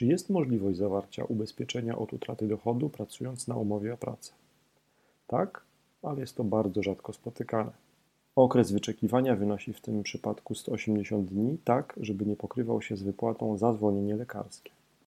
Czy jest możliwość zawarcia ubezpieczenia od utraty dochodu pracując na umowie o pracę? Tak, ale jest to bardzo rzadko spotykane. Okres wyczekiwania wynosi w tym przypadku 180 dni, tak żeby nie pokrywał się z wypłatą za zwolnienie lekarskie.